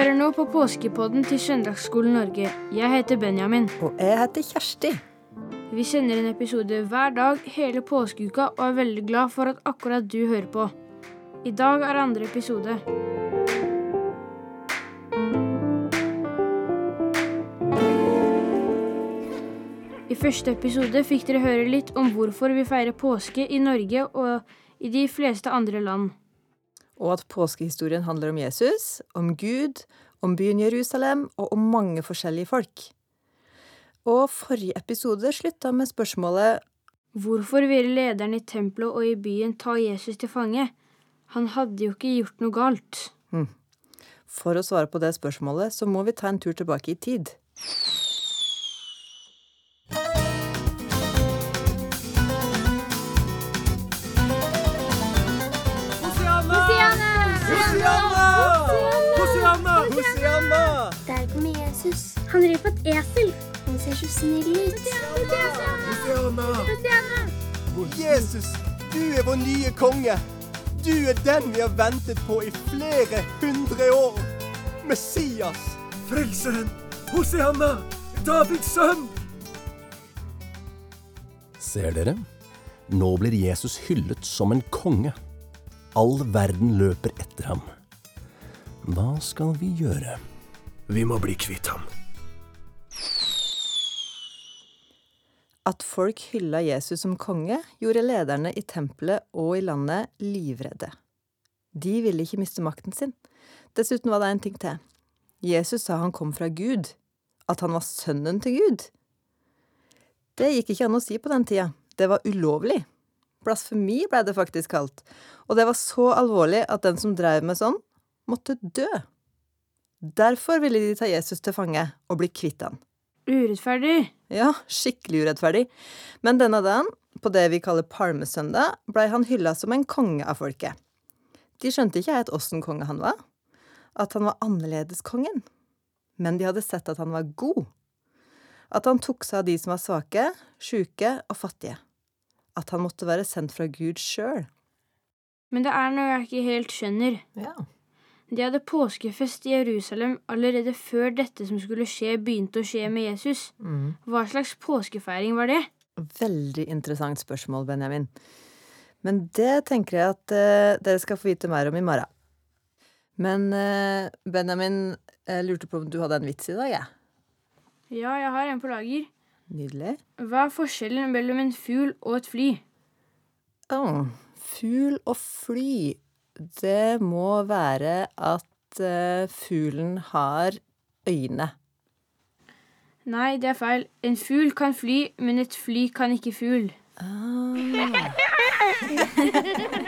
Hører nå på påskepodden til Søndagsskolen Norge. Jeg heter Benjamin. Og jeg heter Kjersti. Vi sender en episode hver dag hele påskeuka og er veldig glad for at akkurat du hører på. I dag er andre episode. I første episode fikk dere høre litt om hvorfor vi feirer påske i Norge og i de fleste andre land. Og at påskehistorien handler om Jesus, om Gud, om byen Jerusalem og om mange forskjellige folk. Og forrige episode slutta med spørsmålet Hvorfor ville lederen i tempelet og i byen ta Jesus til fange? Han hadde jo ikke gjort noe galt. For å svare på det spørsmålet, så må vi ta en tur tilbake i tid. Jesus. Han rir på et esel. Han ser så snill ut. Hosianna! Jesus, du er vår nye konge. Du er den vi har ventet på i flere hundre år. Messias. Frelseren! Hosianna! Davids sønn! Ser dere? Nå blir Jesus hyllet som en konge. All verden løper etter ham. Hva skal vi gjøre? Vi må bli kvitt ham. At folk hylla Jesus som konge, gjorde lederne i tempelet og i landet livredde. De ville ikke miste makten sin. Dessuten var det en ting til. Jesus sa han kom fra Gud. At han var sønnen til Gud. Det gikk ikke an å si på den tida. Det var ulovlig. Blasfemi ble det faktisk kalt. Og det var så alvorlig at den som drev med sånn, måtte dø. Derfor ville de ta Jesus til fange og bli kvitt han. Urettferdig. Ja, skikkelig urettferdig. Men denne dagen, på det vi kaller palmesøndag, blei han hylla som en konge av folket. De skjønte ikke helt åssen konge han var, at han var annerledeskongen. Men de hadde sett at han var god. At han tok seg av de som var svake, sjuke og fattige. At han måtte være sendt fra Gud sjøl. Men det er noe jeg ikke helt skjønner. Ja. De hadde påskefest i Jerusalem allerede før dette som skulle skje, begynte å skje med Jesus. Hva slags påskefeiring var det? Veldig interessant spørsmål, Benjamin. Men det tenker jeg at eh, dere skal få vite mer om i morgen. Men eh, Benjamin, jeg lurte på om du hadde en vits i dag, jeg. Ja, jeg har en på lager. Nydelig. Hva er forskjellen mellom en fugl og et fly? Å, fugl og fly. Det må være at eh, fuglen har øyne. Nei, det er feil. En fugl kan fly, men et fly kan ikke fugl. Ah.